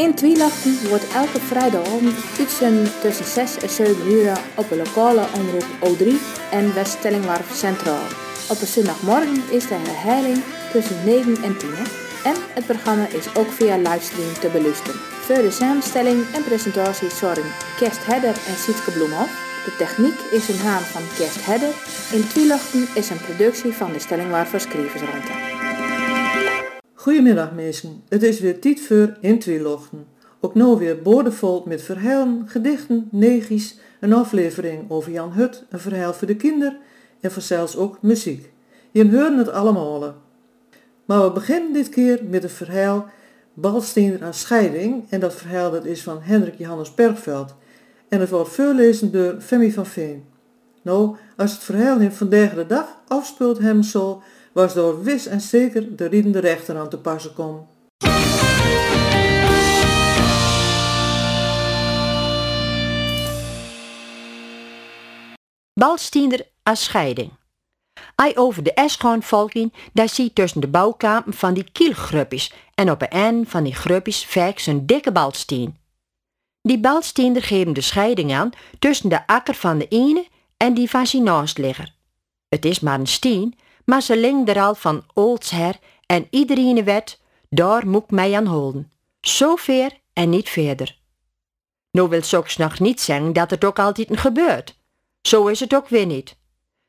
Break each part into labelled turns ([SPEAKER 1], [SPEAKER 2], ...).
[SPEAKER 1] In Twielachten wordt elke vrijdagavond uitzenden tussen 6 en 7 uur op de lokale omroep O3 en West-Stellingwarf Centraal. Op een zondagmorgen is de herhaling tussen 9 en 10. En het programma is ook via livestream te beluisteren. Voor de samenstelling en presentatie zorgen Kerst Hedder en Sietke Bloemhoff. De techniek is in haan van Kerst Hedder. In Twielachten is een productie van de Stellingwarf Schrijversruimte.
[SPEAKER 2] Goedemiddag mensen, het is weer tijd in Twielachten. Ook nu weer boordevol met verhalen, gedichten, negies, een aflevering over Jan Hut, een verhaal voor de kinderen en vanzelfs ook muziek. Je hoort het allemaal. Maar we beginnen dit keer met een verhaal Balsteender aan scheiding en dat verhaal dat is van Hendrik Johannes Bergveld en het wordt voorlezen door Femi van Veen. Nou, als het verhaal in vandaag de dag afspeelt hem zo, was door wis en zeker de riedende rechter aan te passen kom.
[SPEAKER 3] Balstiender als scheiding. Ai over de Eschgewoon volking, daar zie tussen de bouwkampen van die kielgruppies en op een eind van die gruppies vaak zijn dikke balstien. Die balstiender geven de scheiding aan tussen de akker van de ene en die van zijn naastligger. Het is maar een steen, maar ze linkt er al van olds her en iedereen weet, daar moet mij aan houden. Zo ver en niet verder. Nou wil soks nog niet zeggen dat het ook altijd gebeurt. Zo is het ook weer niet.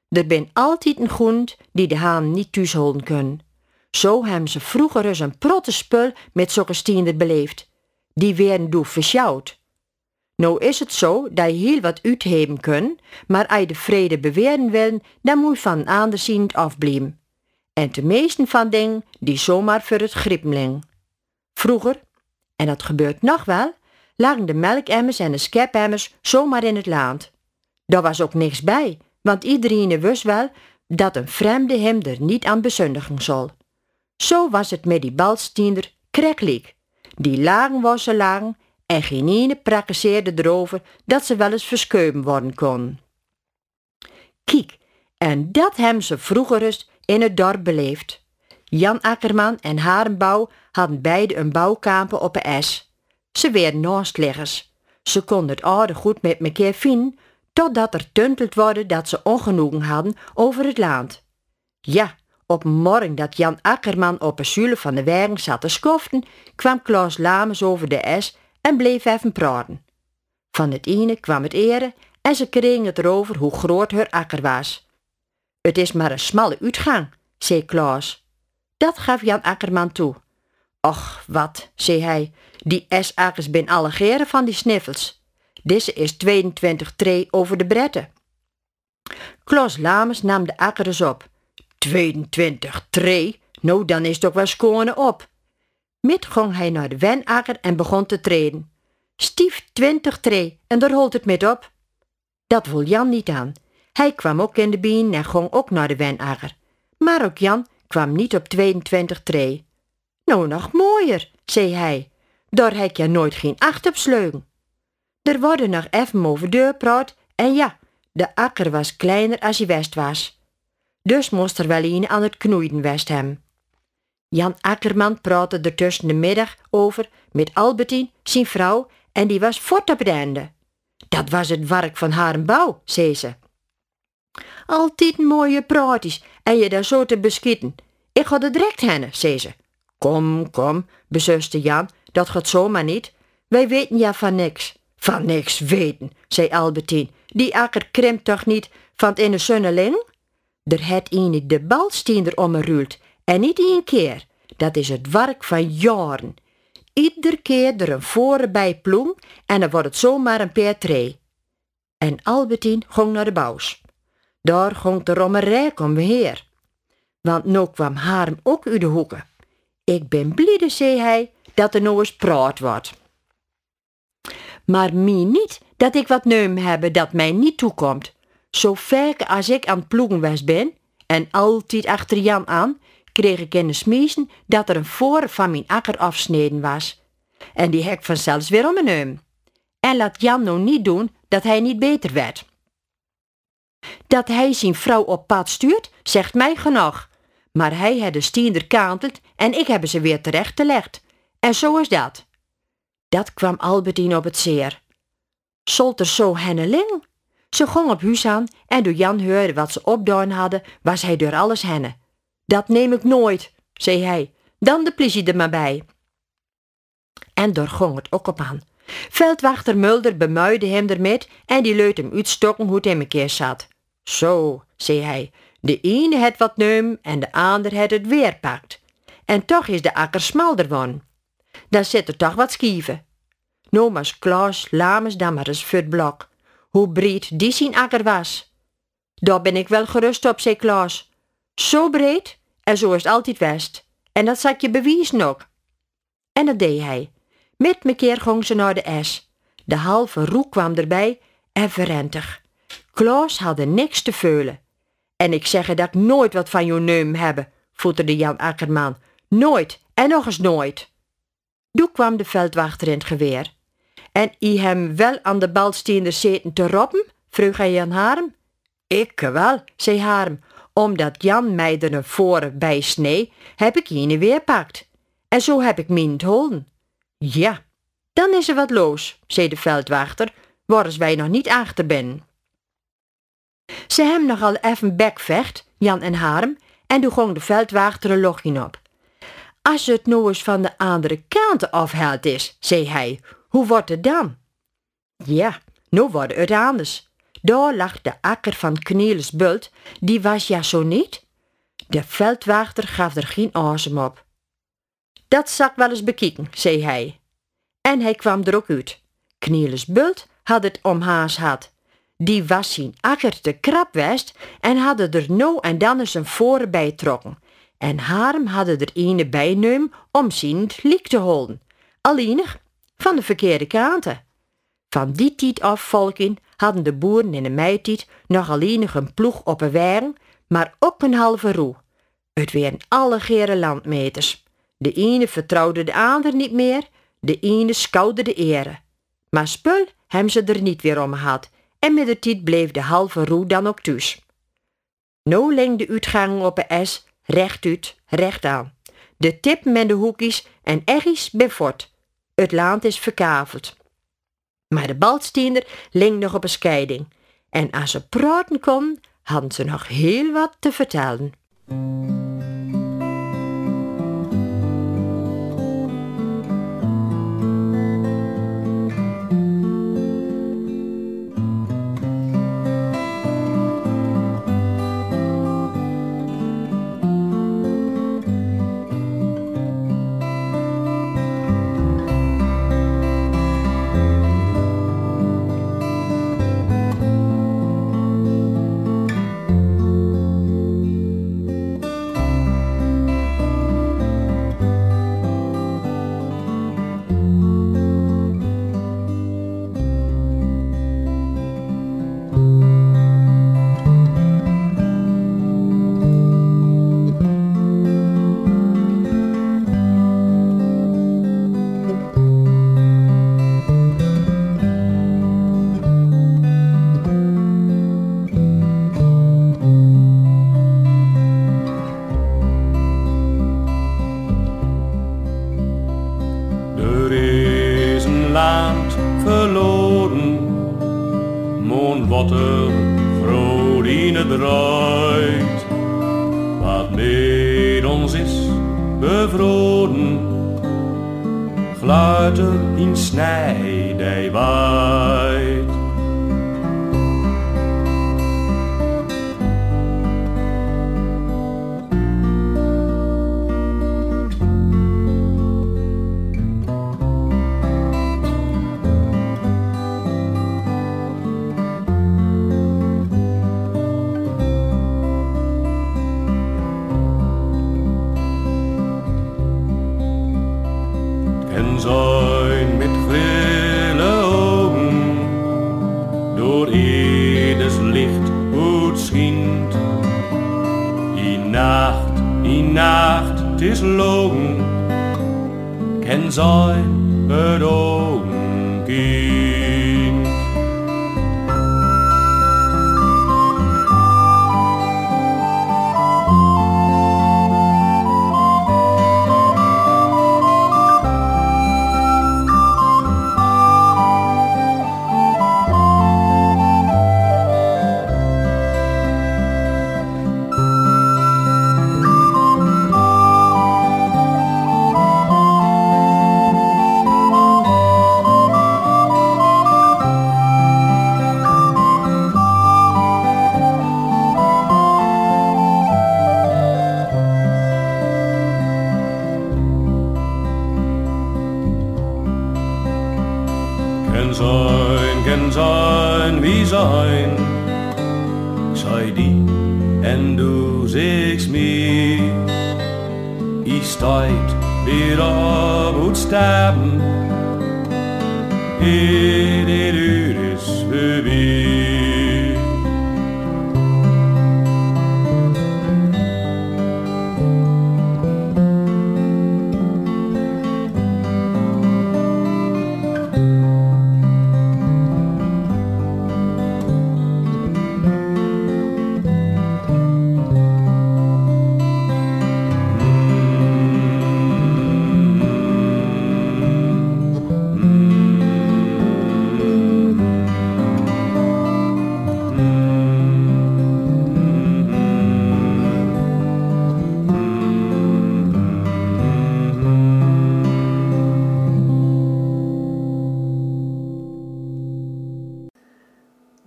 [SPEAKER 3] Er ben altijd een groent die de haan niet thuis houden kunnen. Zo hebben ze vroeger eens een protte spul met zulke stiender beleefd. Die werden doe versjouwd. Nou is het zo dat je heel wat uitheben kunt, maar als je de vrede beweren wil, dan moet je van een ander ziend afblijven. En de meesten van dingen die zomaar voor het gripmeling. Vroeger, en dat gebeurt nog wel, lagen de melkemmers en de schepemmers zomaar in het land. Daar was ook niks bij, want iedereen wist wel dat een vreemde hem er niet aan bezundigen zal. Zo was het met die balstiender kreklik. Die lagen was ze lagen en geen ene erover dat ze wel eens verscheuben worden kon. Kiek, en dat hebben ze vroeger eens in het dorp beleefd. Jan Akkerman en Harenbouw hadden beide een bouwkampen op een es. Ze werden naastleggers. Ze konden het oude goed met mekaar vinden, totdat er tunteld worden dat ze ongenoegen hadden over het land. Ja, op morgen dat Jan Akkerman op een zule van de wagen zat te skoften, kwam Klaus Lames over de es en bleef even praten. Van het ene kwam het ere en ze kregen het erover hoe groot haar akker was. Het is maar een smalle uitgang, zei Klaas. Dat gaf Jan Akkerman toe. Och, wat, zei hij, die S-akkers ben alle geren van die sniffels. Deze is 22 tree over de bretten. Klaas Lames nam de akker eens op. 22 tree? Nou, dan is het ook wel schone op. Met ging hij naar de wenakker en begon te treden. Stief twintig tree en daar holt het met op. Dat wil Jan niet aan. Hij kwam ook in de bien en ging ook naar de wenakker. Maar ook Jan kwam niet op 22 tree. Nou nog mooier, zei hij. Daar heb je nooit geen acht op sleugen. Er worden nog even over deur praat en ja, de akker was kleiner als hij west was. Dus moest er wel een aan het knoeien west hem. Jan Akkerman praatte er tussen de middag over met Albertine, zijn vrouw, en die was fort op het. Dat was het werk van haar bouw, zei ze. Altijd mooie praatjes en je daar zo te beschieten. Ik ga er direct heen, zei ze. Kom, kom, bezuste Jan, dat gaat zomaar niet. Wij weten ja van niks. Van niks weten, zei Albertine. Die akker krimpt toch niet van het in de zonneling? Er het een de balsteender omgeruild en niet één keer. Dat is het werk van jaren. Ieder keer er een voren bij ploem en dan wordt het zomaar een paar tree. En Albertine ging naar de bouws. Daar ging de om heer. Want nu kwam Harm ook uit de hoeken. Ik ben blide, zei hij, dat er nou eens praat wordt. Maar mie niet dat ik wat neum hebben dat mij niet toekomt. Zo vaak als ik aan het ploegen ben, en altijd achter Jan aan, kreeg ik in de smiezen dat er een voor van mijn akker afsneden was. En die hek vanzelfs weer om een. En laat Jan nou niet doen dat hij niet beter werd. Dat hij zijn vrouw op pad stuurt, zegt mij genoeg. Maar hij had de stiender kanteld en ik heb ze weer terecht gelegd. En zo is dat. Dat kwam Albertine op het zeer. Zolt er zo henneling? Ze ging op huis aan en toen Jan hoorde wat ze opdaan hadden, was hij door alles henne. Dat neem ik nooit, zei hij. Dan de politie er maar bij. En door ging het ook op aan. Veldwachter Mulder bemuide hem ermee en die leut hem uitstokken hoe het hem een keer zat. Zo, zei hij, de ene het wat neum en de ander het het weer pakt. En toch is de akker smalder won. Dan zit er toch wat schieven. Nomas Klaas Lames dan maar eens voor blok. Hoe breed die zijn akker was. Daar ben ik wel gerust op, zei Klaas. Zo breed en zo is het altijd west. En dat zat je bewijzen ook. En dat deed hij. Met me keer ging ze naar de S. De halve roe kwam erbij en verrentig. Klaas had niks te veulen. En ik zeg dat ik nooit wat van jouw neum hebben, voeterde Jan Akkerman. Nooit en nog eens nooit. Toen kwam de veldwachter in het geweer. En i hem wel aan de balsteender zeten te roppen? vroeg hij Jan Harm. Ik wel, zei Harm, omdat Jan mij een voren bij snee, heb ik je weer pakt. En zo heb ik min holden. Ja, dan is er wat los, zei de veldwachter, waar wij nog niet achter ben. Ze hem nogal even bekvecht, Jan en Harm, en toen ging de veldwachter een logje op. Als het nou eens van de andere kant afhaald is, zei hij, hoe wordt het dan? Ja, nu wordt het anders. Daar lag de akker van Knieles Bult, die was ja zo niet. De veldwachter gaf er geen asem op. Dat zal ik wel eens bekijken, zei hij. En hij kwam er ook uit. Knieles Bult had het om haas had. Die was zijn akker te krap west en hadden er nou en dan eens een voren bij trokken. En Harm hadden er ene bijneum om zien liek te houden. Alleenig van de verkeerde kanten. Van die tijd af, volkin, hadden de boeren in de meitijd nog alleenig een ploeg op een wijn, maar ook een halve roe. Het wären alle gere landmeters. De ene vertrouwde de ander niet meer, de ene schouwde de ere. Maar spul hebben ze er niet weer om gehad en met de tijd bleef de halve roe dan ook thuis. Nou leng de uitgang op een S, rechtuit, recht aan. De tip met de hoekjes en ergens bij fort. Het land is verkaveld. Maar de balsteender leng nog op een scheiding. En als ze praten kon, hadden ze nog heel wat te vertellen.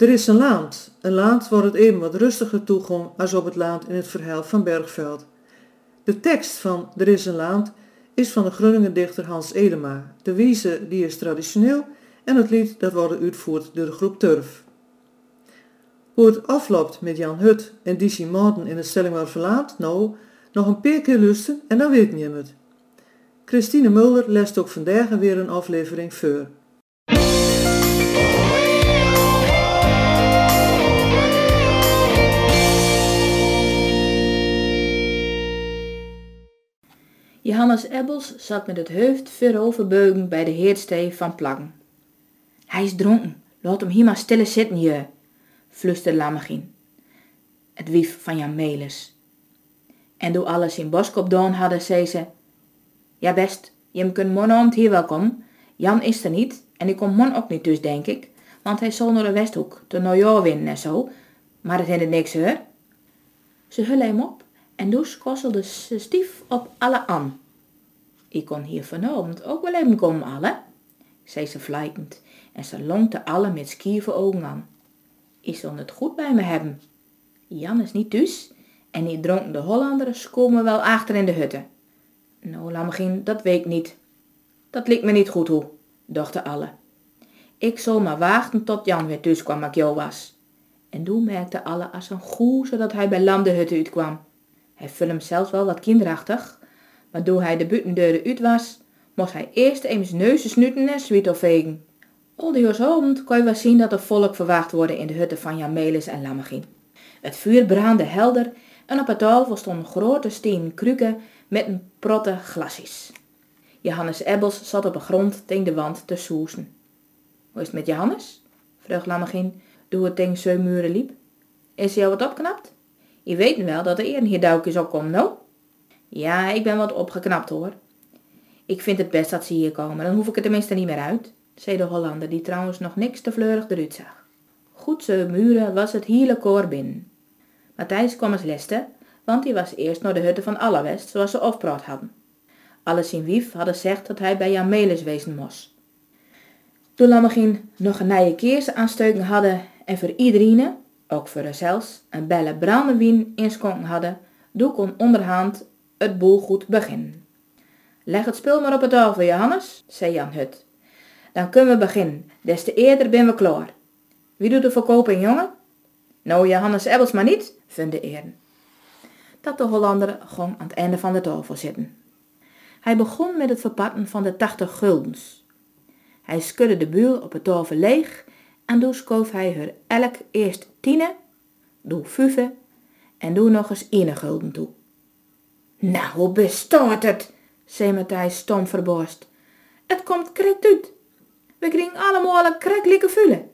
[SPEAKER 4] Er is een
[SPEAKER 2] laand. Een laand waar het even wat rustiger toeging als op het laand in het verhaal van Bergveld. De tekst van Er is een laand is van de Groninger dichter Hans Elema. De wieze die is traditioneel en het lied dat wordt uitgevoerd door de groep Turf. Hoe het afloopt met Jan Hut en Dizzy Martin in het Stellingwaar Verlaat, nou, nog een paar keer lusten en dan weet je het. Christine Mulder lest ook vandaag weer een aflevering voor.
[SPEAKER 1] Johannes Ebbels zat met het hoofd vooroverbeugen bij de heerstee van Plaggen. Hij is dronken, laat hem hier maar stille zitten, je, fluisterde Lammegien. Het wief van Jan Melis. En door alles in Boskop doen hadden, zei ze, ja best, je kunt morgenavond hier wel komen. Jan is er niet en ik kom morgen ook niet dus, denk ik, want hij zal naar de Westhoek, Nieuwjaar winnen en zo, maar het niks hoor. Ze hullen hem op en dus kosselde ze stief op alle aan. Ik kon hier vanavond ook wel even komen alle, zei ze vlijtend en ze lonkte alle met skieve ogen aan. Ik zal het goed bij me hebben. Jan is niet thuis en die dronken de Hollanders komen wel achter in de hutte. Nou, Lammegien, dat weet ik niet. Dat liep me niet goed hoe, dachten alle. Ik zal maar wachten tot Jan weer thuis kwam, ik jou was. En toen merkte alle als een goe zodat hij bij Lam de hutte uitkwam. Hij hem zelfs wel wat kinderachtig, maar toen hij de buitendeuren uit was, moest hij eerst eens neuzen snuten en zwiet vegen. Al die kon je wel zien dat er volk verwacht worden in de hutten van Jan Melis en Lammegien. Het vuur brandde helder en op het tafel stonden grote steen kruken met een protte glasjes. Johannes Ebbels zat op de grond tegen de wand te soezen. Hoe is het met Johannes? vroeg Lammegien, toen het tegen zijn muren liep. Is hij al wat opknapt? Je weet wel dat er eerder hier duikjes opkomt, no? Ja, ik ben wat opgeknapt hoor. Ik vind het best dat ze hier komen, dan hoef ik er tenminste niet meer uit, zei de Hollander, die trouwens nog niks te fleurig eruit zag. Goed zo muren was het hele koor binnen. Matthijs kwam als leste, want hij was eerst naar de hutte van Allewest, zoals ze afpraat hadden. Alles in wief hadden gezegd dat hij bij Jan Melis wezen moest. Toen Lammegien nog een nieuwe keers aansteuken hadden en voor iedereen, ook voor zelfs, een belle brandewijn inschonken hadden, doe kon onderhand het boel goed beginnen. Leg het spul maar op het tafel, Johannes, zei Jan Hut. Dan kunnen we beginnen, des te eerder ben we klaar. Wie doet de verkoping, jongen? Nou, Johannes Ebbels maar niet, vond de eeren. Dat de Hollander gewoon aan het einde van de tafel zitten. Hij begon met het verpakken van de 80 guldens. Hij schudde de buul op het tafel leeg en toen schoof hij er elk eerst tienen, doe vijf en doe nog eens ene gulden toe. Nou, hoe bestaat het? zei Matthijs stom verborst. Het komt krek uit. We krijgen allemaal een kreklijke vullen.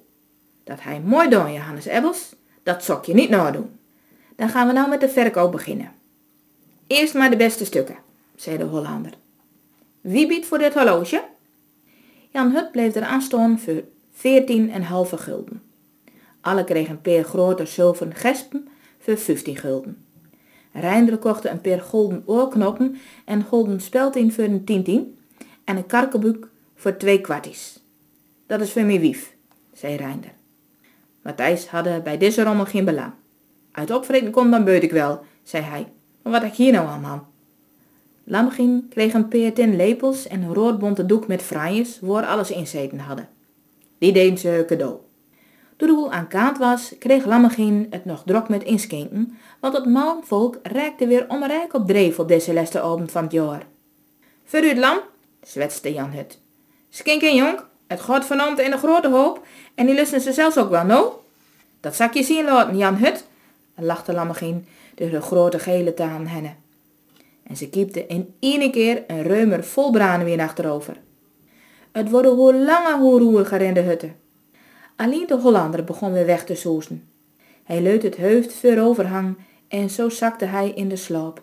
[SPEAKER 1] Dat hij mooi doen, Johannes Ebbels. Dat zok je niet nadoen. Dan gaan we nou met de verkoop beginnen. Eerst maar de beste stukken, zei de Hollander. Wie biedt voor dit horloge? Jan Hut bleef er aan staan voor veertien en halve gulden. Alle kregen een paar grote zilveren gespen voor 15 gulden. Reinder kocht een paar golden oorknoppen en golden speltien voor een tientien en een karkenboek voor twee kwarties. Dat is voor mij wief, zei Reinder. Matthijs hadden bij deze rommel geen belang. Uit opvreten komt dan beut ik wel, zei hij. Maar wat heb ik hier nou aan, man? Lammegien kreeg een paar tin lepels en een roodbonte doek met fraaiers, waar alles in zeten hadden. Die deed ze cadeau. Toen de boel aan kaart was, kreeg Lammegien het nog drok met inskinken, want het manvolk reikte weer op dreef op deze laatste avond van het jaar. Het lam, zwetste Jan Hut. Skink en jonk, het vanavond in de grote hoop en die lusten ze zelfs ook wel, no? Dat zak je zien laten, Jan Hut, lachte Lammegien door de grote gele taan hennen. En ze kiepte in één keer een reumer vol branen weer achterover. Het worden hoe langer hoe roeriger in de hutten. Alleen de Hollander begon weer weg te soezen. Hij leut het hoofd voor overhang en zo zakte hij in de sloop.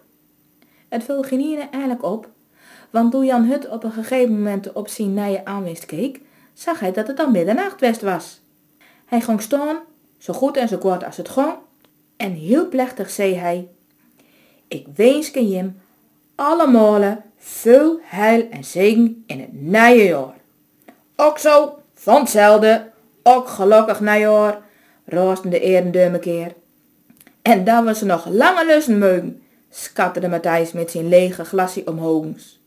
[SPEAKER 1] Het viel geen eigenlijk op, want toen Jan Hut op een gegeven moment op zijn nije aanwist keek, zag hij dat het al middernacht west was. Hij ging staan, zo goed en zo kort als het ging, en heel plechtig zei hij, ik wens Jim allemaal veel heil en zegen in het nieuwe jaar. Ook zo, van hetzelfde, ook gelukkig najaar, roosten de keer. En dan was ze nog lange lussen meugen, scatterde Matthijs met zijn lege glasje omhoogs.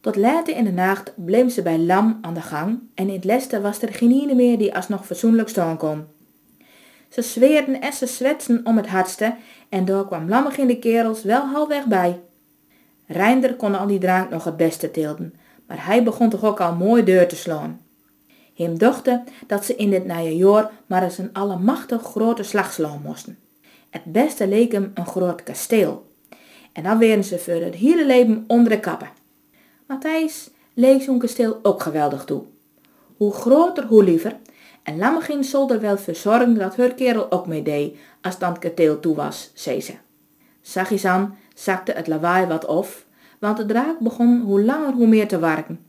[SPEAKER 1] Tot later in de nacht bleef ze bij Lam aan de gang en in het leste was er geen meer die alsnog fatsoenlijk staan kon. Ze zweerden en ze zwetsen om het hardste en daar kwam Lammig in de kerels wel halfweg bij. Reinder kon al die drank nog het beste tilden, maar hij begon toch ook al mooi deur te slaan. Hem dachten dat ze in dit nieuwe jaar maar eens een allemachtig grote slag slaan moesten. Het beste leek hem een groot kasteel. En dan werden ze voor het hele leven onder de kappen. Matthijs leek zo'n kasteel ook geweldig toe. Hoe groter, hoe liever. En Lammegin zal er wel voor zorgen dat haar kerel ook mee deed, als dan het kasteel toe was, zei ze. Aan zakte het lawaai wat af, want de draak begon hoe langer hoe meer te werken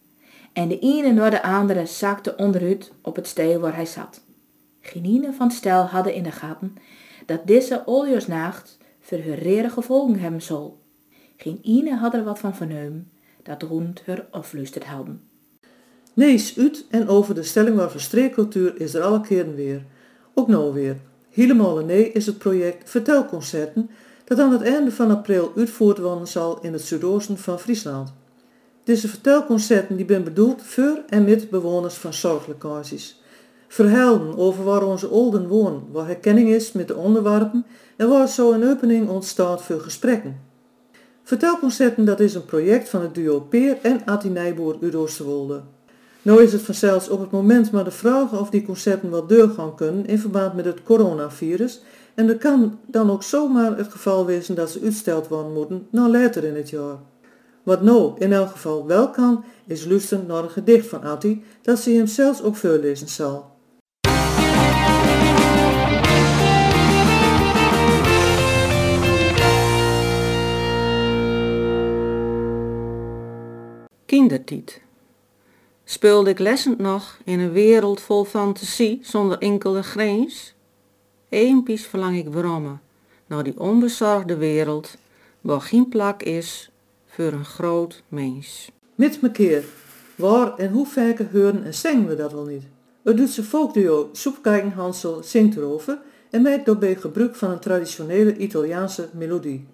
[SPEAKER 1] en de ene naar de andere zakte onderuit op het steel waar hij zat. Genine van stel hadden in de gaten dat deze oljosnacht verhurrere gevolgen hebben zal. Geen ene had er wat van verneum dat rond haar afluisterd hadden.
[SPEAKER 2] Nees uit en over de stelling waar streekcultuur is er alle keren weer. Ook nou weer. Helemaal nee is het project Vertelconcerten dat aan het einde van april uitvoerd worden zal in het zuidoosten van Friesland. Deze vertelconcerten die ben bedoeld voor en met bewoners van zorglocaties. Verhelden over waar onze olden wonen, waar herkenning is met de onderwerpen en waar zo een opening ontstaat voor gesprekken. Vertelconcerten dat is een project van het duo Peer en Atti Nijboer uit Oosterwolde. Nou is het vanzelfs op het moment maar de vraag of die concerten wel doorgaan kunnen in verband met het coronavirus en er kan dan ook zomaar het geval wezen dat ze uitsteld worden moeten naar later in het jaar. Wat nou in elk geval wel kan, is luisteren naar een gedicht van Atti dat ze hem zelfs ook voorlezen zal.
[SPEAKER 5] Kindertiet. Speelde ik lessend nog in een wereld vol fantasie zonder enkele grens? Eenpies verlang ik brommen naar die onbezorgde wereld waar geen plak is voor een groot mens.
[SPEAKER 2] Met keer, waar en hoe vaker horen en zingen we dat wel niet. Het Duitse folkduo Soepkijken Hansel zingt erover en maakt daarbij gebruik van een traditionele Italiaanse melodie.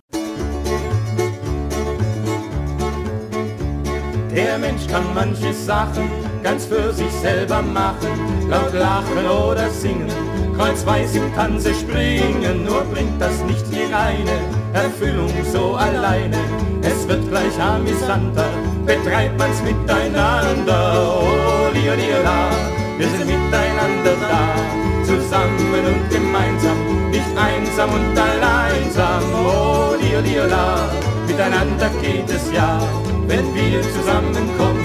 [SPEAKER 6] Der Mensch kann manche Sachen ganz für sich selber machen, laut lachen oder singen, kreuzweis im Tanze springen, nur bringt das nicht die reine Erfüllung so alleine. Es wird gleich amüsanter, betreibt man's miteinander. Oh, lia, lia, la, wir sind miteinander da, zusammen und gemeinsam, nicht einsam und alleinsam. Oh, lia, lia, la, miteinander geht es ja, wenn wir zusammenkommen,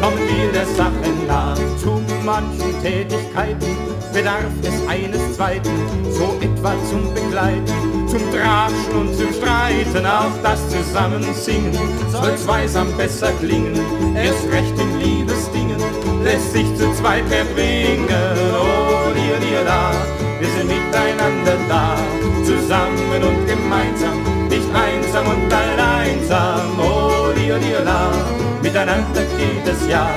[SPEAKER 6] kommen wir der Sache nah. Zu manchen Tätigkeiten bedarf es eines Zweiten, so etwa zum Begleiten zum Tratschen und zum Streiten, auch das Zusammensingen soll zweisam besser klingen. Erst recht in Liebesdingen lässt sich zu zweit erbringen. Oh, dir, dir, da, wir sind miteinander da, zusammen und geht es ja,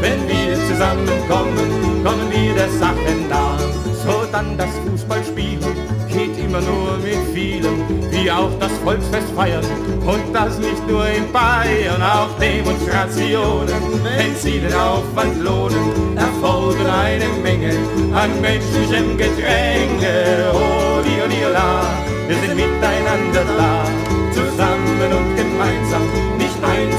[SPEAKER 6] wenn wir zusammenkommen, kommen wir der Sache nah. So dann das Fußballspielen geht immer nur mit vielen, wie auch das Volksfest feiern. Und das nicht nur in Bayern, auch Demonstrationen, wenn sie den Aufwand lohnen, erfolgen eine Menge an menschlichem Gedränge. Oh, dir, dir, la, wir sind miteinander da, zusammen und gemeinsam,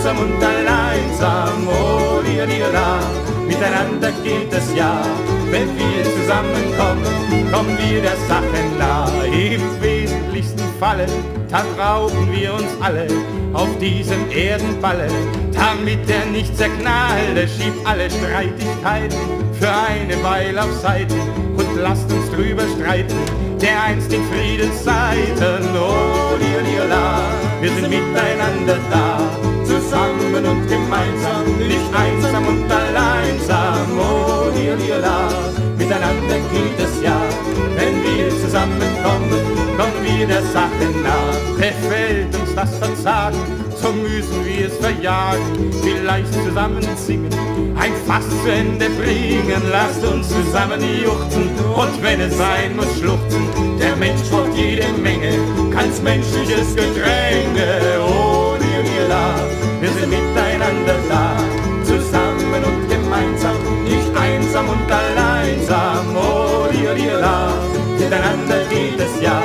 [SPEAKER 6] einsam und alleinsam. Oh, dir, dir, la, miteinander geht es ja, wenn wir zusammenkommen, kommen wir der Sache nah. Im wesentlichsten Falle, da brauchen wir uns alle auf diesem Erdenballe, damit der nicht zerknalle, schiebt alle Streitigkeiten für eine Weile auf Seiten. Und lasst uns drüber streiten, der einst in Friedenszeiten, oh, dir, dir, la, wir sind miteinander da, zusammen und gemeinsam, nicht einsam und alleinsam, oh, dir, dir, la, miteinander geht es ja, wenn wir zusammenkommen, kommen wir der Sache nach. Befällt uns das Verzagen, so müssen wir es verjagen, vielleicht zusammen singen, ein Fass zu Ende bringen, lasst uns zusammen juchzen und wenn es sein muss schluchzen, der Mensch braucht jede Menge, ganz menschliches Gedränge, oh, dir, dir, la, wir sind miteinander da, zusammen und gemeinsam, nicht einsam und alleinsam, oh, dir, dir, la, miteinander geht es ja,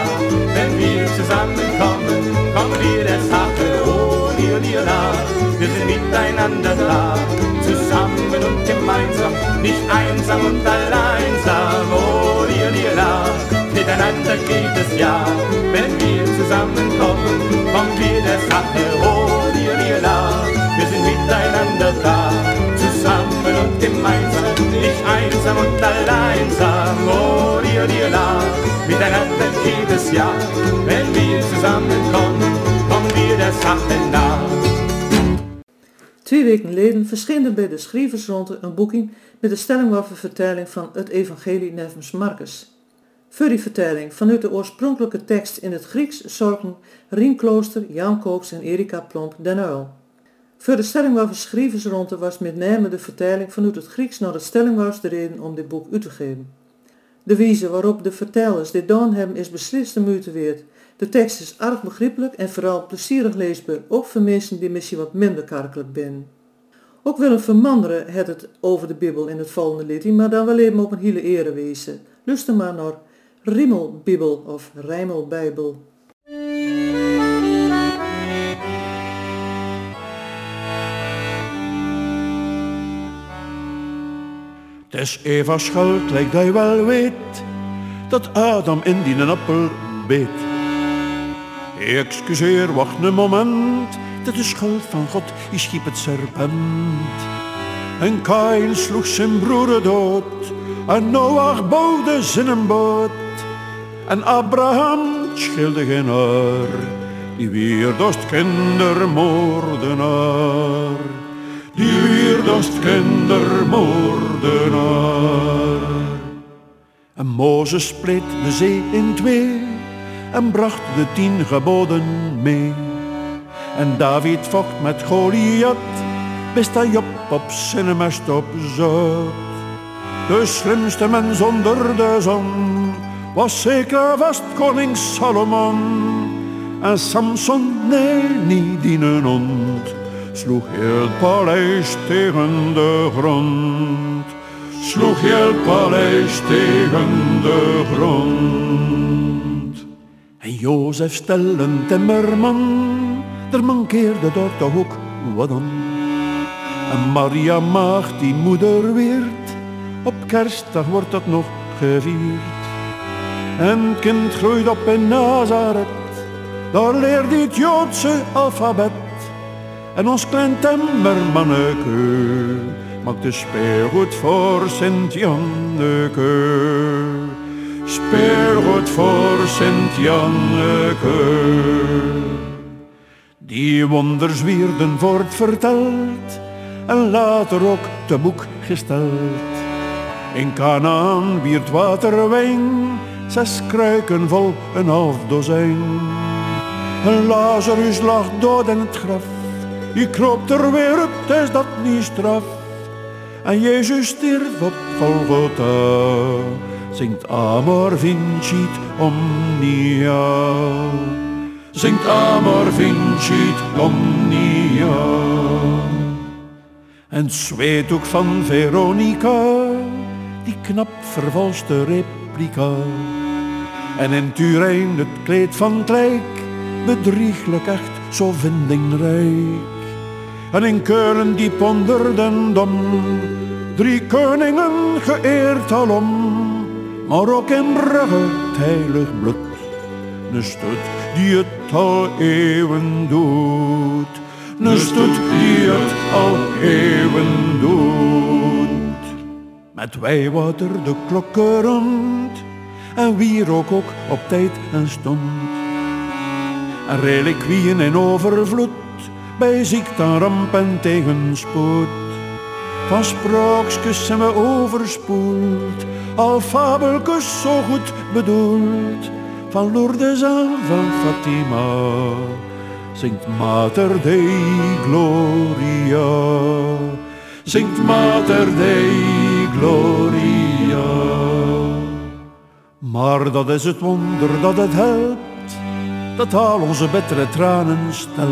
[SPEAKER 6] wenn wir zusammenkommen, kommen wir der Sache, oh, dir, dir, la, wir sind miteinander da, zusammen und gemeinsam, nicht einsam und alleinsam, oh, dir, dir, la, miteinander geht es ja, wenn wir zusammenkommen, kommen wir der Sache, dir, la, wir sind miteinander da, zusammen und gemeinsam, nicht einsam und alleinsam, dir, la, miteinander geht es ja, wenn wir zusammenkommen, kommen wir der Sache nah.
[SPEAKER 2] Twee weken geleden verscheen er bij de Schrijversronde een boeking met de stellingwaffe-vertaling van het Evangelie nevens Marcus. Voor die vertaling vanuit de oorspronkelijke tekst in het Grieks zorgen Rien Klooster, Jan Kooks en Erika Plomp den Uil. Voor de stellingwaffe Schrijversronde was met name de vertaling vanuit het Grieks naar het stellingwas de reden om dit boek uit te geven. De wijze waarop de vertellers dit gedaan hebben is beslist de moeite waard. De tekst is erg begrijpelijk en vooral plezierig leesbaar, ook voor mensen die misschien wat minder kerkelijk zijn. Ook Willem van Manderen het het over de Bijbel in het volgende liedje, maar dan wel even op een hele ere wezen. Luister maar naar Rimmelbibel of Rijmelbijbel.
[SPEAKER 7] Het is even schuld, lijkt je wel weet, dat Adam in die appel beet. Excuseer, wacht een moment, dit is schuld van God, je schiep het serpent. En Kain sloeg zijn broer dood, en Noach bouwde zijn boot. En Abraham schilde geen haar, die weer dorst kindermoordenaar. Die weer dorst kindermoordenaar. En Mozes spleet de zee in twee en bracht de tien geboden mee. En David vocht met Goliath, best hij op op zijn mest op zat. De slimste mens onder de zon was zeker vast koning Salomon. En Samson, nee, niet die een hond, sloeg heel het paleis tegen de grond. Sloeg heel het paleis tegen de grond. En Jozef stel een timmerman, er mankeerde door de hoek wat dan. En Maria maagd die moeder weert, op kerstdag wordt dat nog gevierd. En kind groeit op in Nazareth, daar leert het Joodse alfabet. En ons klein timmermanneke maakt de speelgoed voor Sint-Janneke. Speelgoed voor Sint-Janneke. Die wonders wierden verteld en later ook te boek gesteld. In Canaan wierd water wijn, zes kruiken vol een half dozijn. En Lazarus lag dood in het graf, die kroop er weer op, is dat niet straf. En Jezus stierf op Golgotha, zingt Amor vincit omnia. Zingt Amor vincit omnia. En het zweetdoek van Veronica, die knap vervalste replica. En in Turijn het kleed van Klijk, bedrieglijk echt zo vindingrijk. En in Keulen diep onder den dom, drie koningen geëerd alom. Maar ook in Brugge het heilig bloed, een stad die het al eeuwen doet. Een stad die het al eeuwen doet. Met wijwater de klokken rond en wierook ook op tijd en stond. En reliquieën in overvloed bij ziekte, ramp en tegenspoed. Van sprookjes zijn we overspoeld, al fabeltjes zo goed bedoeld. Van Lourdes aan van Fatima, zingt Mater Dei Gloria. Zingt Mater Dei Gloria. Maar dat is het wonder dat het helpt, dat al onze bittere tranen stelt.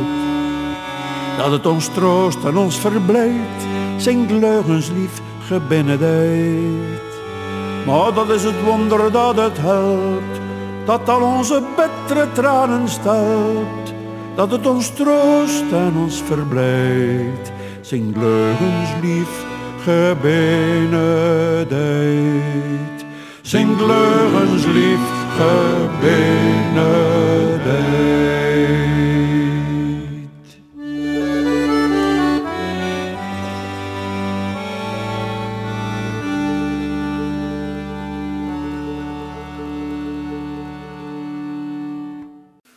[SPEAKER 7] Dat het ons troost en ons verblijdt, zingt leugens lief gebenedijd. Maar dat is het wonder dat het helpt, dat al onze bittere tranen stelt. Dat het ons troost en ons verblijdt, zingt leugens lief. Lief gebenedijd.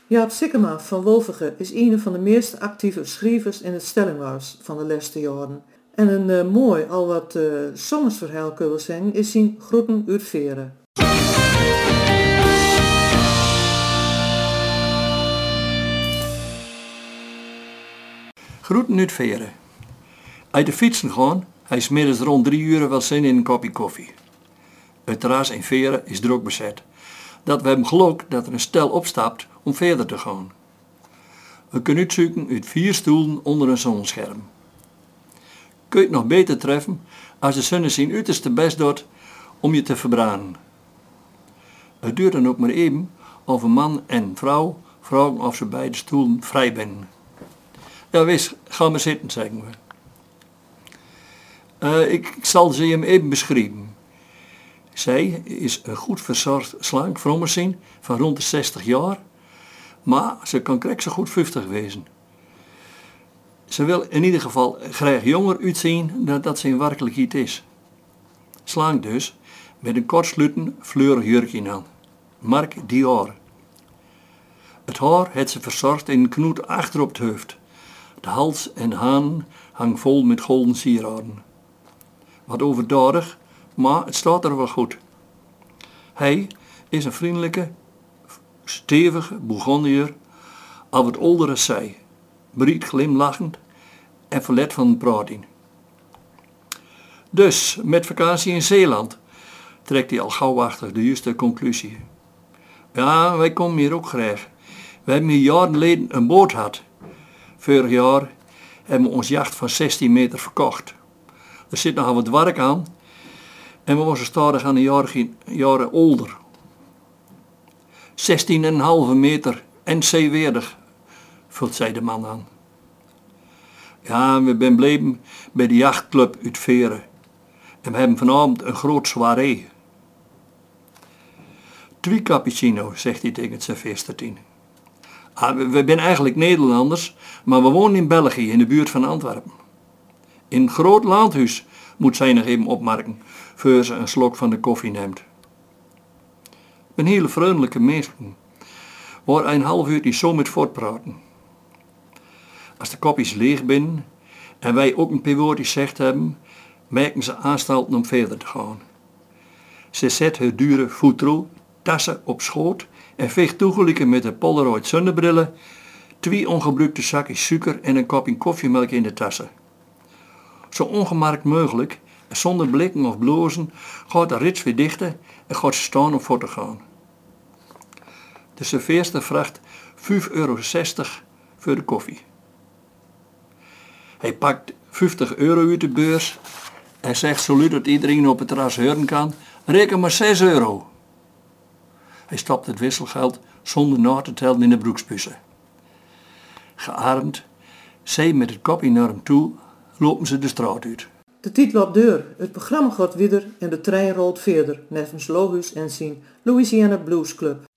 [SPEAKER 2] Jaap Sikkema van Wolvige is een van de meest actieve schrijvers in het stellinghuis van de laatste jaren. En een eh, mooi, al wat uh, zomersverhaal kunnen we is zijn Groeten uit Veren.
[SPEAKER 8] Groeten uit Veren. Uit de fietsen gaan, hij is middags rond drie uur wel zin in een kopje koffie. Het terras in Veren is druk bezet. Dat we hebben geluk dat er een stel opstapt om verder te gaan. We kunnen uitzoeken uit vier stoelen onder een zonscherm. Kun je het nog beter treffen als de zon zijn uiterste best doet om je te verbranden. Het duurt dan ook maar even of een man en vrouw vragen of ze beide stoelen vrij zijn. Ja, wees, ga maar zitten, zeggen we. Eh, ik, ik zal ze hem even beschrijven. Zij is een goed verzorgd, slank zien van rond de 60 jaar, maar ze kan krek zo goed 50 wezen. Ze wil in ieder geval graag jonger uitzien dan dat ze in werkelijkheid is. Slank dus, met een kortsluiten fleurig jurkje aan. Mark Dior. Het haar heeft ze verzorgd in een knoet achter op het hoofd. De hals en haan hangt vol met golden sieraden. Wat overdadig, maar het staat er wel goed. Hij is een vriendelijke, stevige Bourgondier, al wat oudere zij, breed glimlachend en verlet van praten. Dus, met vakantie in Zeeland, trekt hij al gauwachtig de juiste conclusie. Ja, wij komen hier ook graag. We hebben hier jaren geleden een boot gehad. Vorig jaar hebben we ons jacht van 16 meter verkocht. Er zit nog wat werk aan en we waren stadig aan de jaren, jaren ouder. 16,5 meter en zeeweerdig, vult zij de man aan. Ja, we zijn bleven bij de jachtclub uit Veren. En we hebben vanavond een groot soirée. Twee cappuccino, zegt hij tegen het serveerstertien. Ah, we, zijn eigenlijk Nederlanders, maar we wonen in België, in de buurt van Antwerpen. In een groot landhuis, moet zij nog even opmerken, voor ze een slok van de koffie neemt. Een hele vriendelijke mensen, waar een half uur niet zo met voortpraten. Als de kopjes leeg zijn en wij ook een woordjes gezegd hebben, merken ze aanstalten om verder te gaan. Ze zet haar dure voetro, tassen op schoot en veegt toegelijk met de Polaroid zonnebrillen twee ongebruikte zakjes suiker en een kopje koffiemelk in de tassen. Zo ongemarkt mogelijk en zonder blikken of blozen gaat de rits weer dichten en gaat ze staan om voor te gaan. De serveerster vraagt 5,60 euro voor de koffie. Hij pakt 50 euro uit de beurs Hij zegt zo dat iedereen op het terras horen kan, reken maar 6 euro. Hij stopt het wisselgeld zonder na te tellen in de broekspussen. Gearmd, zij met het kopje naar hem toe, lopen ze de straat uit.
[SPEAKER 9] De titel op deur, het programma gaat weer en de trein rolt verder, nevens Logus en zijn Louisiana Blues Club.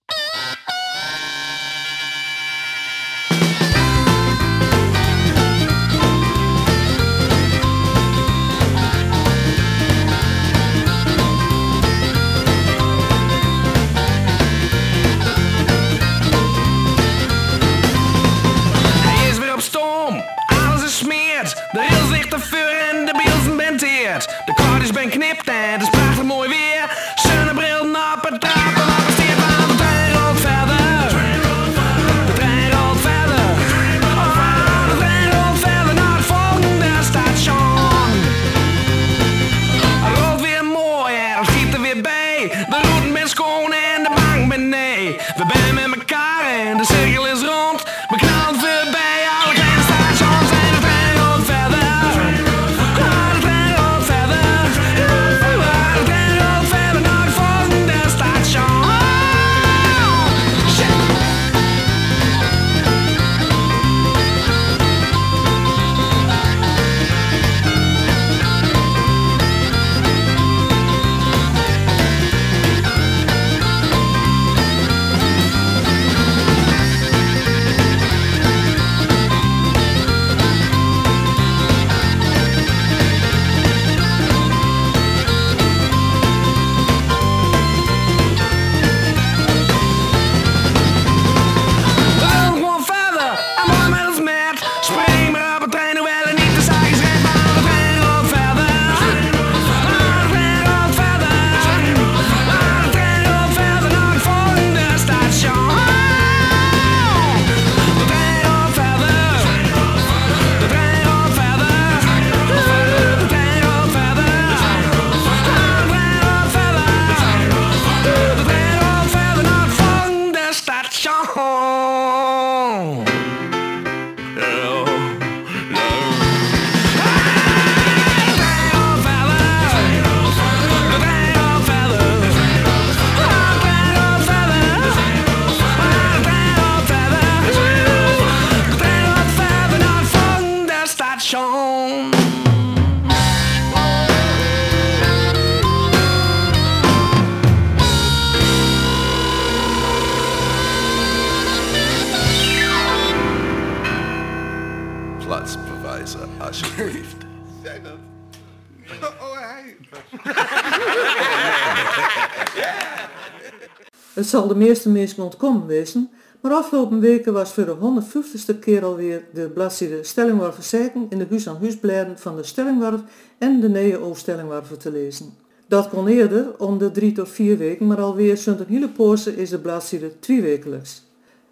[SPEAKER 2] Het
[SPEAKER 9] zal de meeste mensen ontkomen wezen, maar afgelopen weken was voor de 150ste keer alweer de bladzijde Stellingwarven Zeiken in de huis aan huisbladen van de Stellingwarf en de Neo Stellingwarven te lezen. Dat kon eerder, om de drie tot vier weken, maar alweer sinds een hele poose is de bladzijde tweewekelijks.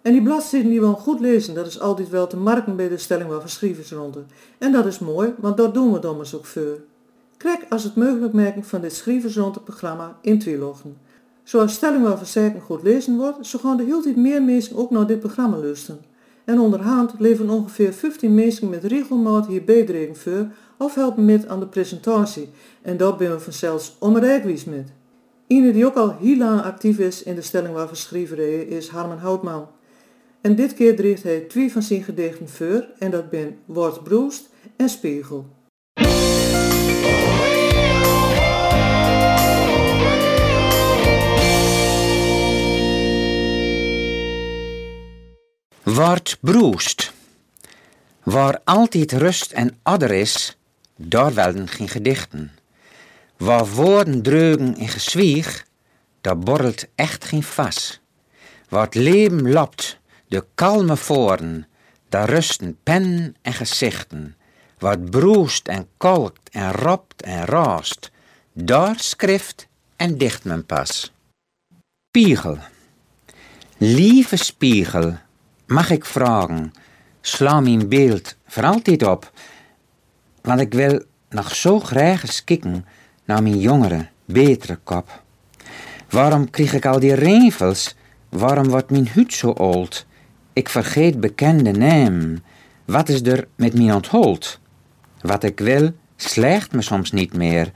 [SPEAKER 9] En die bladzijden die we goed lezen, dat is altijd wel te marken bij de Stellingwarven schrijversronde. En dat is mooi, want dat doen we dommers ook voor. Krijg als het mogelijk maken van dit schrijversronde programma in twee. Zoals stelling waar verzeiken goed lezen wordt, zo gaan de heel tijd meer mensen ook naar dit programma luisteren. En onderhand leven ongeveer 15 mensen met regelmaat hier bijdragen voor of helpen met aan de presentatie. En dat ben we vanzelfs onbereikbaar met. Iemand die ook al heel lang actief is in de stelling waar verschrijverijen is Harmen Houtman. En dit keer dreigt hij twee van zijn gedichten voor en dat ben Word Broest en Spiegel.
[SPEAKER 10] Wordt broest. Waar altijd rust en adder is, daar welden geen gedichten. Waar woorden dreugen en gezwieg, daar borrelt echt geen vas. Waar het leven lapt, de kalme voren, daar rusten pen en gezichten. Waar het broest en kolkt en ropt en raast, daar schrift en dicht men pas. Spiegel. Lieve spiegel, mag ik vragen, sla mijn beeld voor altijd op, want ik wil nog zo graag eens naar mijn jongere, betere kop. Waarom kreeg ik al die revels? Waarom wordt mijn huid zo oud? Ik vergeet bekende namen. Wat is er met mij onthold? Wat ik wil, slecht me soms niet meer,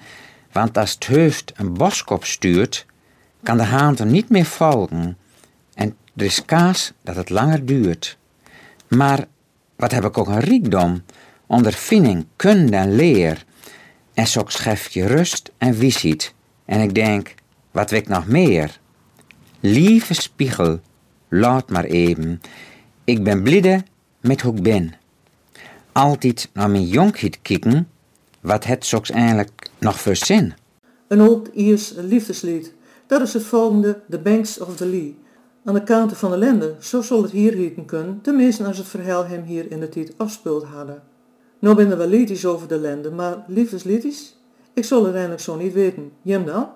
[SPEAKER 10] want als het hoofd een boskop stuurt, kan de haan er niet meer volgen er is kaas dat het langer duurt. Maar wat heb ik ook een rijkdom, ondervinding, kunde en leer. En zo scheft je rust en visiet. En ik denk, wat wil ik nog meer? Lieve spiegel, laat maar even. Ik ben blide met hoe ik ben. Altijd naar mijn jonkheid kijken, wat het zoks eigenlijk nog voor zin.
[SPEAKER 2] Een oud Iers liefdeslied. Dat is het volgende The Banks of the Lee. Aan de kanten van de lende, zo zal het hier hieten kunnen, tenminste als het verhaal hem hier in de tijd afspeeld hadden. Nou ben er wel liedjes over de lende, maar liefdesliedjes? Ik zal het eigenlijk zo niet weten. Jem dan?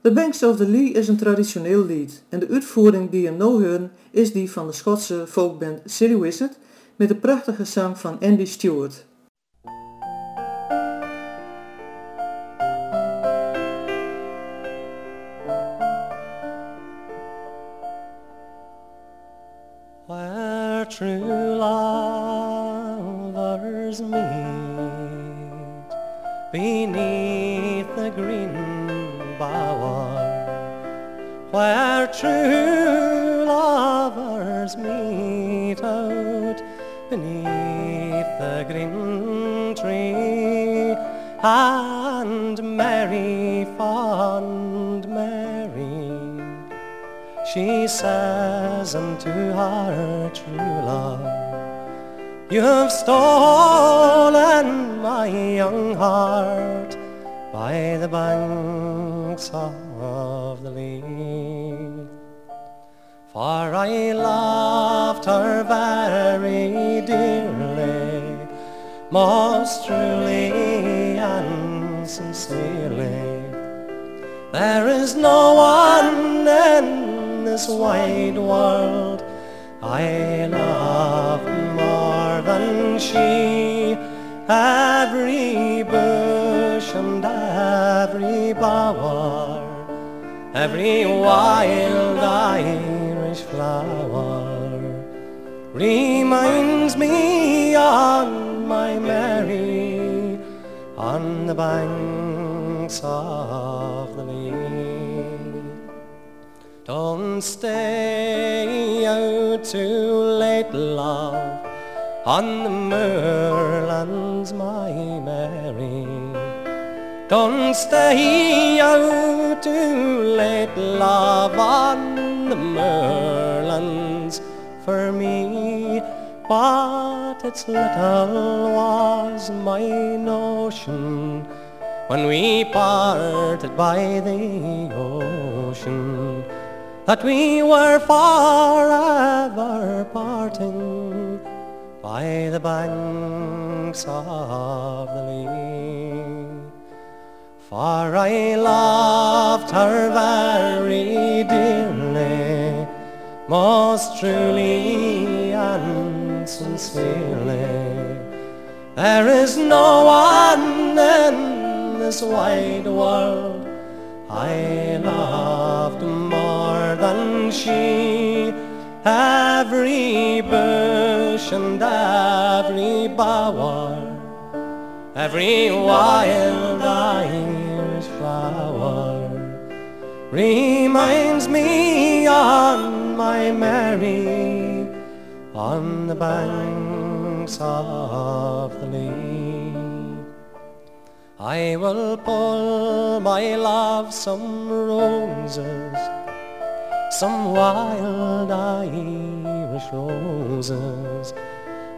[SPEAKER 2] The Banks of the Lee is een traditioneel lied en de uitvoering die hem horen is die van de Schotse folkband Silly Wizard met de prachtige zang van Andy Stewart.
[SPEAKER 11] True lovers meet beneath the green bower, where true she says unto her true love, You've stolen my young heart by the banks of the Lee. For I loved her very dearly, most truly and sincerely. There is no one in this wide world I love more than she. Every bush and every bower, every wild Irish flower reminds me on my Mary on the banks of the. Don't stay out too late, love, on the moorlands, my Mary. Don't stay out too late, love, on the moorlands for me. But it's little was my notion when we parted by the ocean that we were forever parting by the banks of the Lee. For I loved her very dearly, most truly and sincerely. There is no one in this wide world I loved more than she. Every bush and every bower, every wild Irish flower reminds me on my Mary on the banks of the Lee. I will pull my love some roses, some wild Irish roses.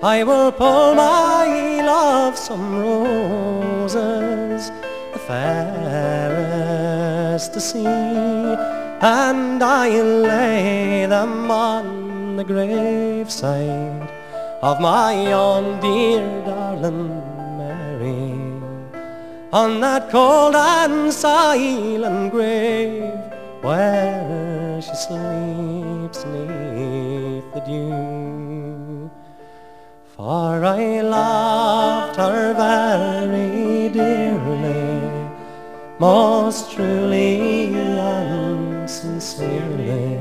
[SPEAKER 11] I will pull my love some roses, the fairest to see, and I'll lay them on the graveside of my own dear darling Mary on that cold and silent grave where she sleeps neath the dew. For I loved her very dearly, most truly and sincerely.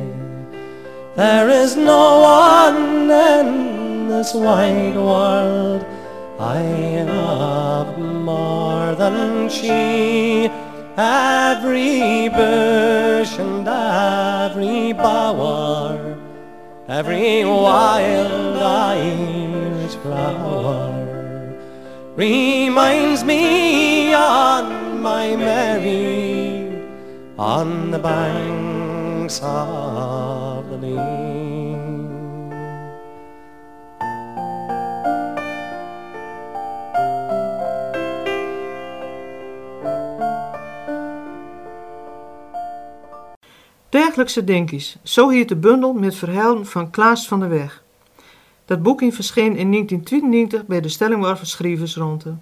[SPEAKER 11] There is no one in this wide world I love more than she every bush and every bower, every wild Irish flower reminds me on my Mary on the banks of
[SPEAKER 12] Dergelijkse Dinkies, zo heet de bundel met verhalen van Klaas van der Weg. Dat boekje verscheen in 1992 bij de Stellingwarven Schrijversronde.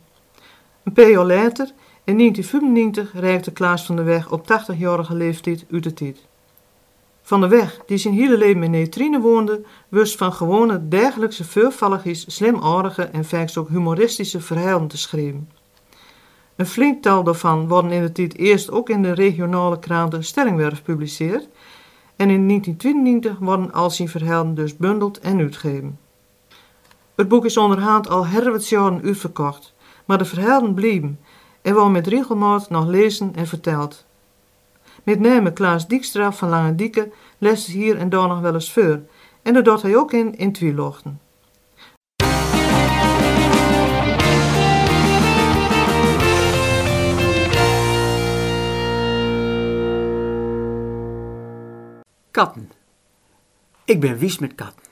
[SPEAKER 12] Een paar jaar later, in 1995, reikte Klaas van der Weg op 80-jarige leeftijd uit de tijd. Van der Weg, die zijn hele leven in Neutrine woonde, wist van gewone dergelijkse veelvalligjes slimaardige en vaak ook humoristische verhalen te schrijven. Een flink tal daarvan worden in tijd eerst ook in de regionale kranten Stellingwerf gepubliceerd en in 1992 worden al zijn verhalen dus bundeld en uitgegeven. Het boek is onderhand al herwets jaren uitverkocht, maar de verhalen blijven en worden met regelmaat nog lezen en verteld. Met name Klaas Dijkstra van Lange Dieke leest hier en daar nog wel eens voor en dat doet hij ook in in Twielochten.
[SPEAKER 6] Katten. Ik ben wies met katten.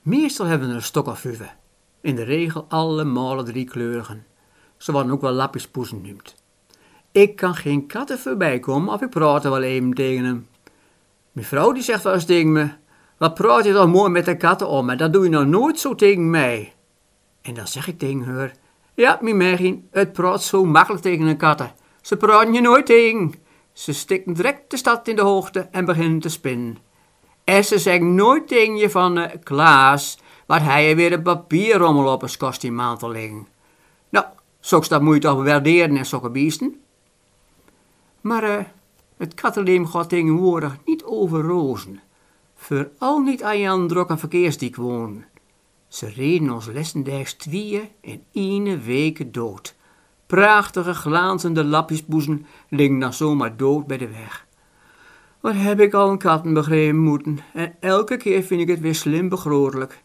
[SPEAKER 6] Meestal hebben we een stok of vijf. In de regel allemaal driekleurigen. Ze worden ook wel lapjespoezen genoemd. Ik kan geen katten voorbij komen of ik praat er wel even tegen hem. Mijn vrouw die zegt wel eens tegen me, wat praat je toch mooi met de katten om en dat doe je nou nooit zo tegen mij. En dan zeg ik tegen haar, ja, mijn Mergien, het praat zo makkelijk tegen een katten. Ze praten je nooit tegen. Ze stikken direct de stad in de hoogte en beginnen te spinnen. En ze zeggen nooit tegen je van, uh, Klaas, wat hij je weer een papierrommel op een kostuummantel liggen. Nou, zoals dat moet je toch waarderen en zulke beesten. Maar uh, het kattenleem gaat tegenwoordig niet over rozen. Vooral niet aan Jan druk en verkeersdiek wonen. Ze reden ons lessendaags tweeën in ene week dood. Prachtige glanzende lapjesboezen liggen dan zomaar dood bij de weg. Wat heb ik al een katten begrepen moeten en elke keer vind ik het weer slim begrootelijk.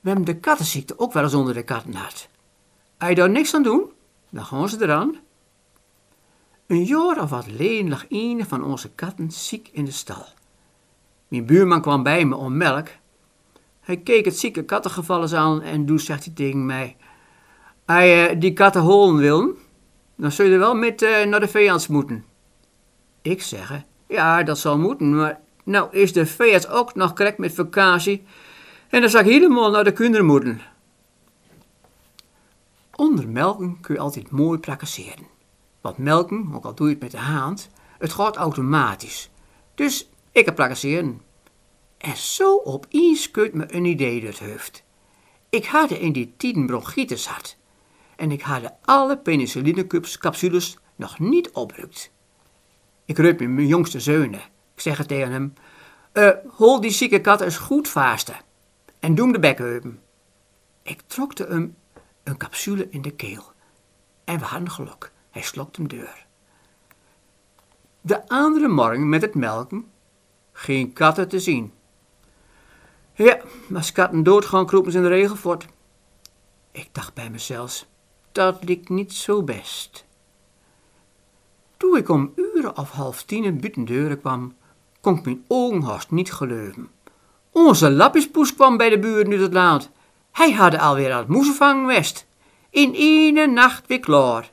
[SPEAKER 6] We hebben de kattenziekte ook wel eens onder de katten. Als je daar niks aan doen, dan gaan ze eraan. Een jaar of wat leen lag een van onze katten ziek in de stal. Mijn buurman kwam bij me om melk. Hij keek het zieke kattengeval eens aan en toen zegt hij tegen mij... Als je die katten holen wil, dan zul je wel met uh, naar de veearts moeten. Ik zeg, ja, dat zal moeten, maar nou is de veearts ook nog correct met vakantie en dan zou ik helemaal naar de kinderen moeten. Onder melken kun je altijd mooi prakkaseren. Want melken, ook al doe je het met de hand, het gaat automatisch. Dus ik heb prakkaseren. En zo opeens kunt me een idee het hoofd. Ik had in die tien bronchitis had. En ik had alle penicillinecapsules nog niet oprukt. Ik met mijn jongste zeunen. Ik zeg het tegen hem. Uh, hol die zieke kat eens goed vasten. En doe hem de bek heupen. Ik trokte hem een capsule in de keel. En we hadden geluk. Hij slokt hem deur. De andere morgen met het melken, geen katten te zien. Ja, als katten doodgaan, kroepen ze in de regel voort. Ik dacht bij mezelf, dat liep niet zo best. Toen ik om uren of half tien in buitendeuren kwam, kon ik mijn ogen niet geloven. Onze lapjespoes kwam bij de buren uit het land. Hij had alweer aan het moezenvang west. In ene nacht weer klaar.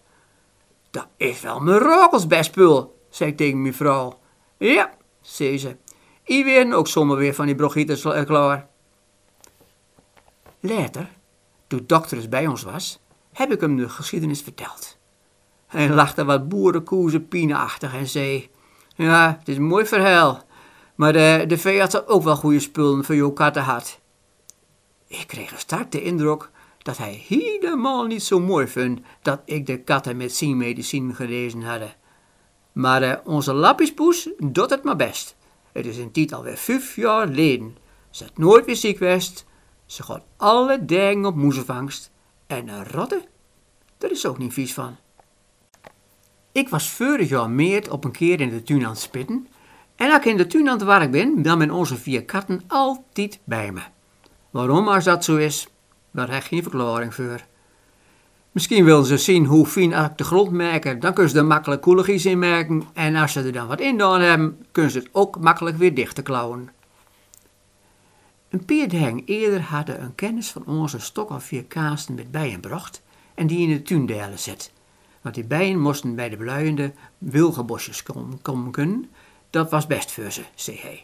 [SPEAKER 6] Dat is wel mijn rokels best spul, zei ik tegen mijn vrouw. Ja, zei ze. I weer ook zomaar weer van die brochieters klaar. Later, toen dokter bij ons was, heb ik hem de geschiedenis verteld. Hij lachte wat boerenkoezen pienachtig en zei... Ja, het is een mooi verhaal, maar de, de veearts had ook wel goede spullen voor jouw katten had. Ik kreeg een de indruk dat hij helemaal niet zo mooi vond dat ik de katten met zijn medicijn gelezen had. Maar uh, onze lapjespoes doet het maar best. Het is een tijd alweer vijf jaar geleden. Ze had nooit weer ziek geweest. Ze gaat alle dagen op moezenvangst En een rotte? Daar is ook niet vies van. Ik was vorig jaar meert op een keer in de tuin aan het spitten. En als ik in de tuin aan het werk ben, dan zijn onze vier katten altijd bij me. Waarom als dat zo is, daar heb ik geen verklaring voor. Misschien willen ze zien hoe fijn ik de grond merken, dan kunnen ze er makkelijk koeligjes in merken. En als ze er dan wat in gedaan hebben, kunnen ze het ook makkelijk weer dicht te klauwen. Een peerdeheng eerder hadden een kennis van onze stok of vier kaasten met bijen bracht en die in de tuin delen zet. Want die bijen moesten bij de bluiende wilgenbosjes komen. Dat was best voor ze, zei hij.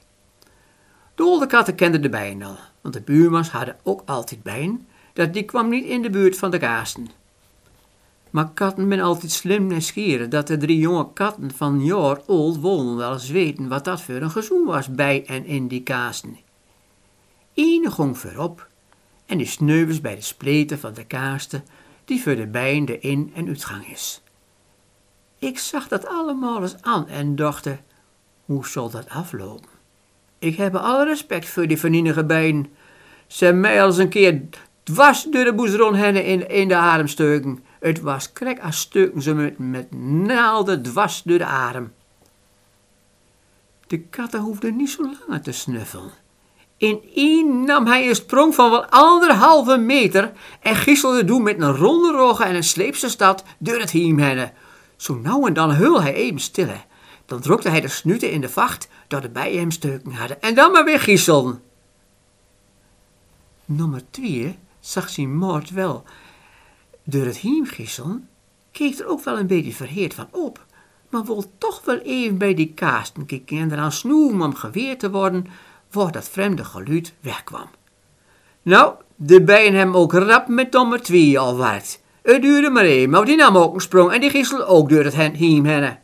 [SPEAKER 6] De oude katten kenden de bijen al, want de buurmans hadden ook altijd bijen, dat die kwam niet in de buurt van de kaasten. Maar katten ben altijd slim en schieren, dat de drie jonge katten van jaar oud wilden wel eens weten wat dat voor een gezoen was bij en in die kaasten. Ene ging voorop en die sneuvels bij de spleten van de kaasten die voor de bijen de in- en uitgang is. Ik zag dat allemaal eens aan en dacht, hoe zal dat aflopen? Ik heb alle respect voor die vernienige bijen. Ze mij al eens een keer dwars door de boezron hennen in, in de adem steuken. Het was krek als steuken ze met, met naalden dwars door de adem. De katten hoefden niet zo langer te snuffelen. In één nam hij een sprong van wel anderhalve meter en giesselde doen met een ronde rogen en een sleepse stad door het hiem heen. Zo nou en dan hul hij even stille. Dan drukte hij de snuten in de vacht dat de bijen hem steuken hadden en dan maar weer giesselden. Nummer twee zag zijn moord wel. Door het hiem giesselen keek er ook wel een beetje verheerd van op, maar wil toch wel even bij die kaasten kijken en eraan snoeven om geweerd te worden voor dat vreemde geluid wegkwam. Nou, de bijen hem ook rap met nummer twee al waard. Het duurde maar even, maar die nam ook een sprong en die giesselde ook door het heen.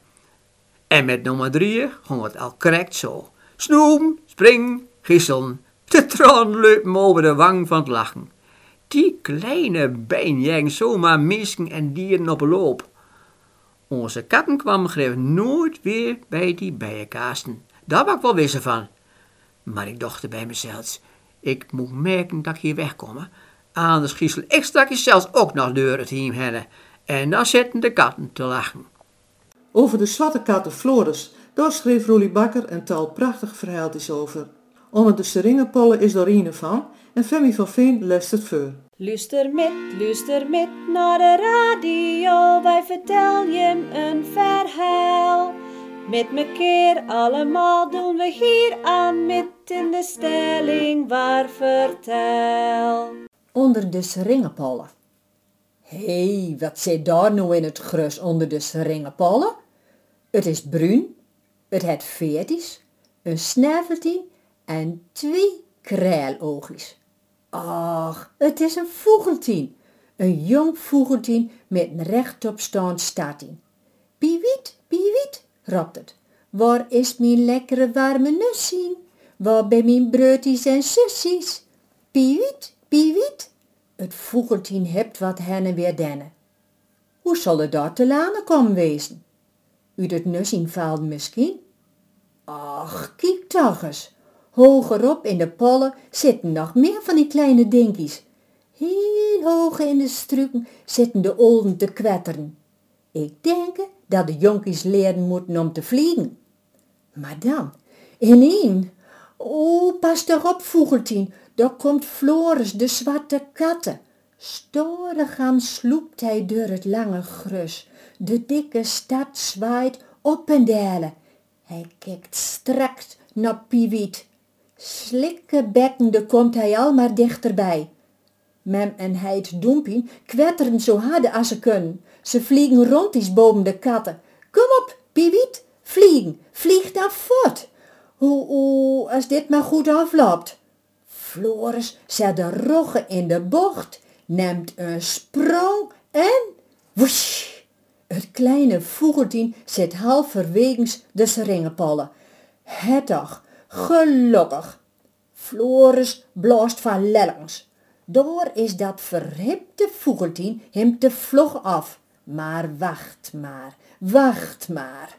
[SPEAKER 6] En met nummer drie ging het al correct zo. Snoem, spring, giesselen. De tran me over de wang van het lachen. Die kleine bijen jeng zomaar mensen en dieren op loop. Onze katten kwamen greep nooit weer bij die bijenkaasten. Daar was ik wel wissen van. Maar ik dacht bij mezelf, ik moet merken dat ik hier wegkom. Anders giessel ik straks zelfs ook nog door het hiem heen. En dan zitten de katten te lachen.
[SPEAKER 2] Over de zwarte katten Floris, daar schreef Roelie Bakker een tal prachtig verhaaltjes over. Onder de seringenpollen is er een van en Femi van Veen leest het voor.
[SPEAKER 13] Luister met, luister met naar de radio, wij vertellen je een verhaal. Met mekaar allemaal doen we hier aan met in de stelling waar vertel.
[SPEAKER 3] Onder de seringenpollen. Hé, hey, wat zit daar nou in het grus onder de seringenpollen? Het is bruin, het het veertjes, een sneveltje en twee krijloogjes. Ach, het is een vogeltien. Een jong vogeltien met een rechtopstaand staartien. Piewiet, piewiet, roept het. Waar is mijn lekkere warme nussie? Waar bij mijn broodjes en sussies? Piewiet, piewiet. Het vogeltien hebt wat hen en weer dennen. Hoe zal het daar te lanen komen wezen? U het nussing valt misschien? Ach, kijk toch eens. Hogerop in de pollen zitten nog meer van die kleine dinkies. Heel hoog in de struiken zitten de olden te kwetteren. Ik denk dat de jonkies leren moeten om te vliegen. Maar dan, ineen, o, pas toch op, vogeltien, daar komt Floris, de zwarte katten. Storig aan sloept hij door het lange grus. De dikke stad zwaait op en dalen. Hij kijkt straks naar Piewiet. Slikkebekkende komt hij al maar dichterbij. Mem en Heid Doempien kwetteren zo hard als ze kunnen. Ze vliegen rondjes boven de katten. Kom op, Piewiet, vliegen, vlieg daar voort. Hoe, hoe, als dit maar goed afloopt. Floris zet de roggen in de bocht, neemt een sprong en woesh. Het kleine vogeltien zit halverwegens de seringenpollen. Het toch, gelukkig. Floris blaast van lellings. Door is dat verhipte vogeltien hem te vlog af. Maar wacht maar, wacht maar.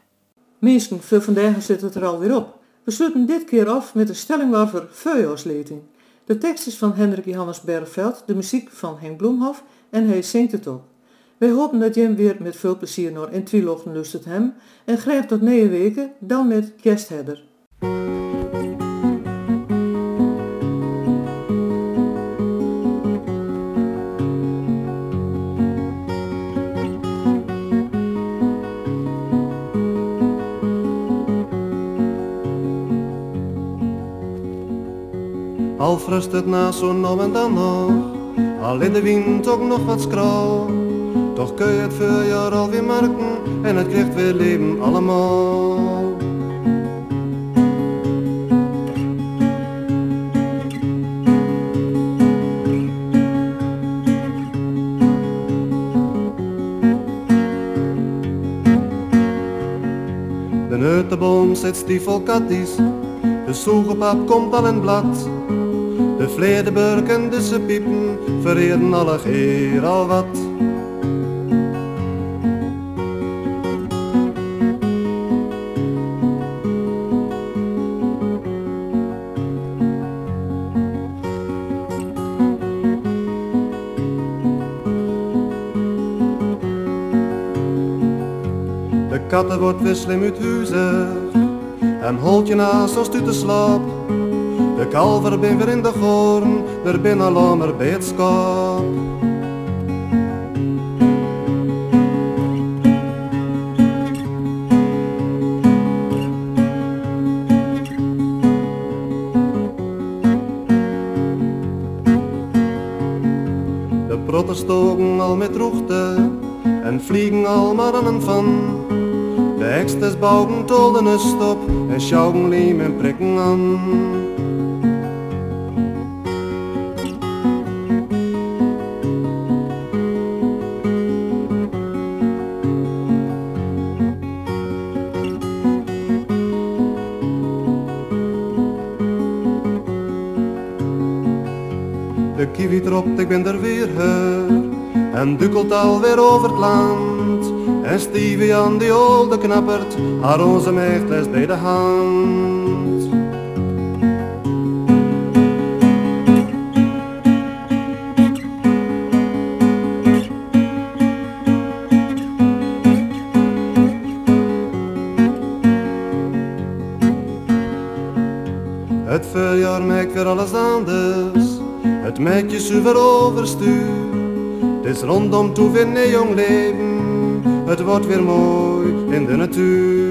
[SPEAKER 2] Meesten, voor vandaag zit het er alweer op. We sluiten dit keer af met een stelling waarvoor. De tekst is van Hendrik Johannes Bergveld, de muziek van Henk Bloemhof en hij zingt het ook. Wij hopen dat je hem weer met veel plezier naar in Twilochten luistert hem en grijpt tot nieuwe weken dan met Kerstherder.
[SPEAKER 14] Al frust het na zo nou en dan nog, al in de wind ook nog wat skrouw. Toch kun je het voorjaar alweer merken en het krijgt weer leven allemaal. De neutenboom zit stief katties, de soegepap komt al in blad. De vleerdeburg en de ze piepen vereren alle geer al wat. De katten wordt slim uit huizen en holt je naast als u te slaap. De kalver ben weer in de goorn, er ben al het schap. De protten stoken al met roegte en vliegen al maar aan een van. De eksters bouwen tolden een stop en sjouwen leem en prikken aan. En dukkelt alweer over het land. En Stevie aan die oude knappert Haar onze mechtles bij de hand. Het voorjaar maakt weer alles anders. Het maakt je zuiver overstuur Is rondom toe weer jong leven. Het wordt weer mooi in de natuur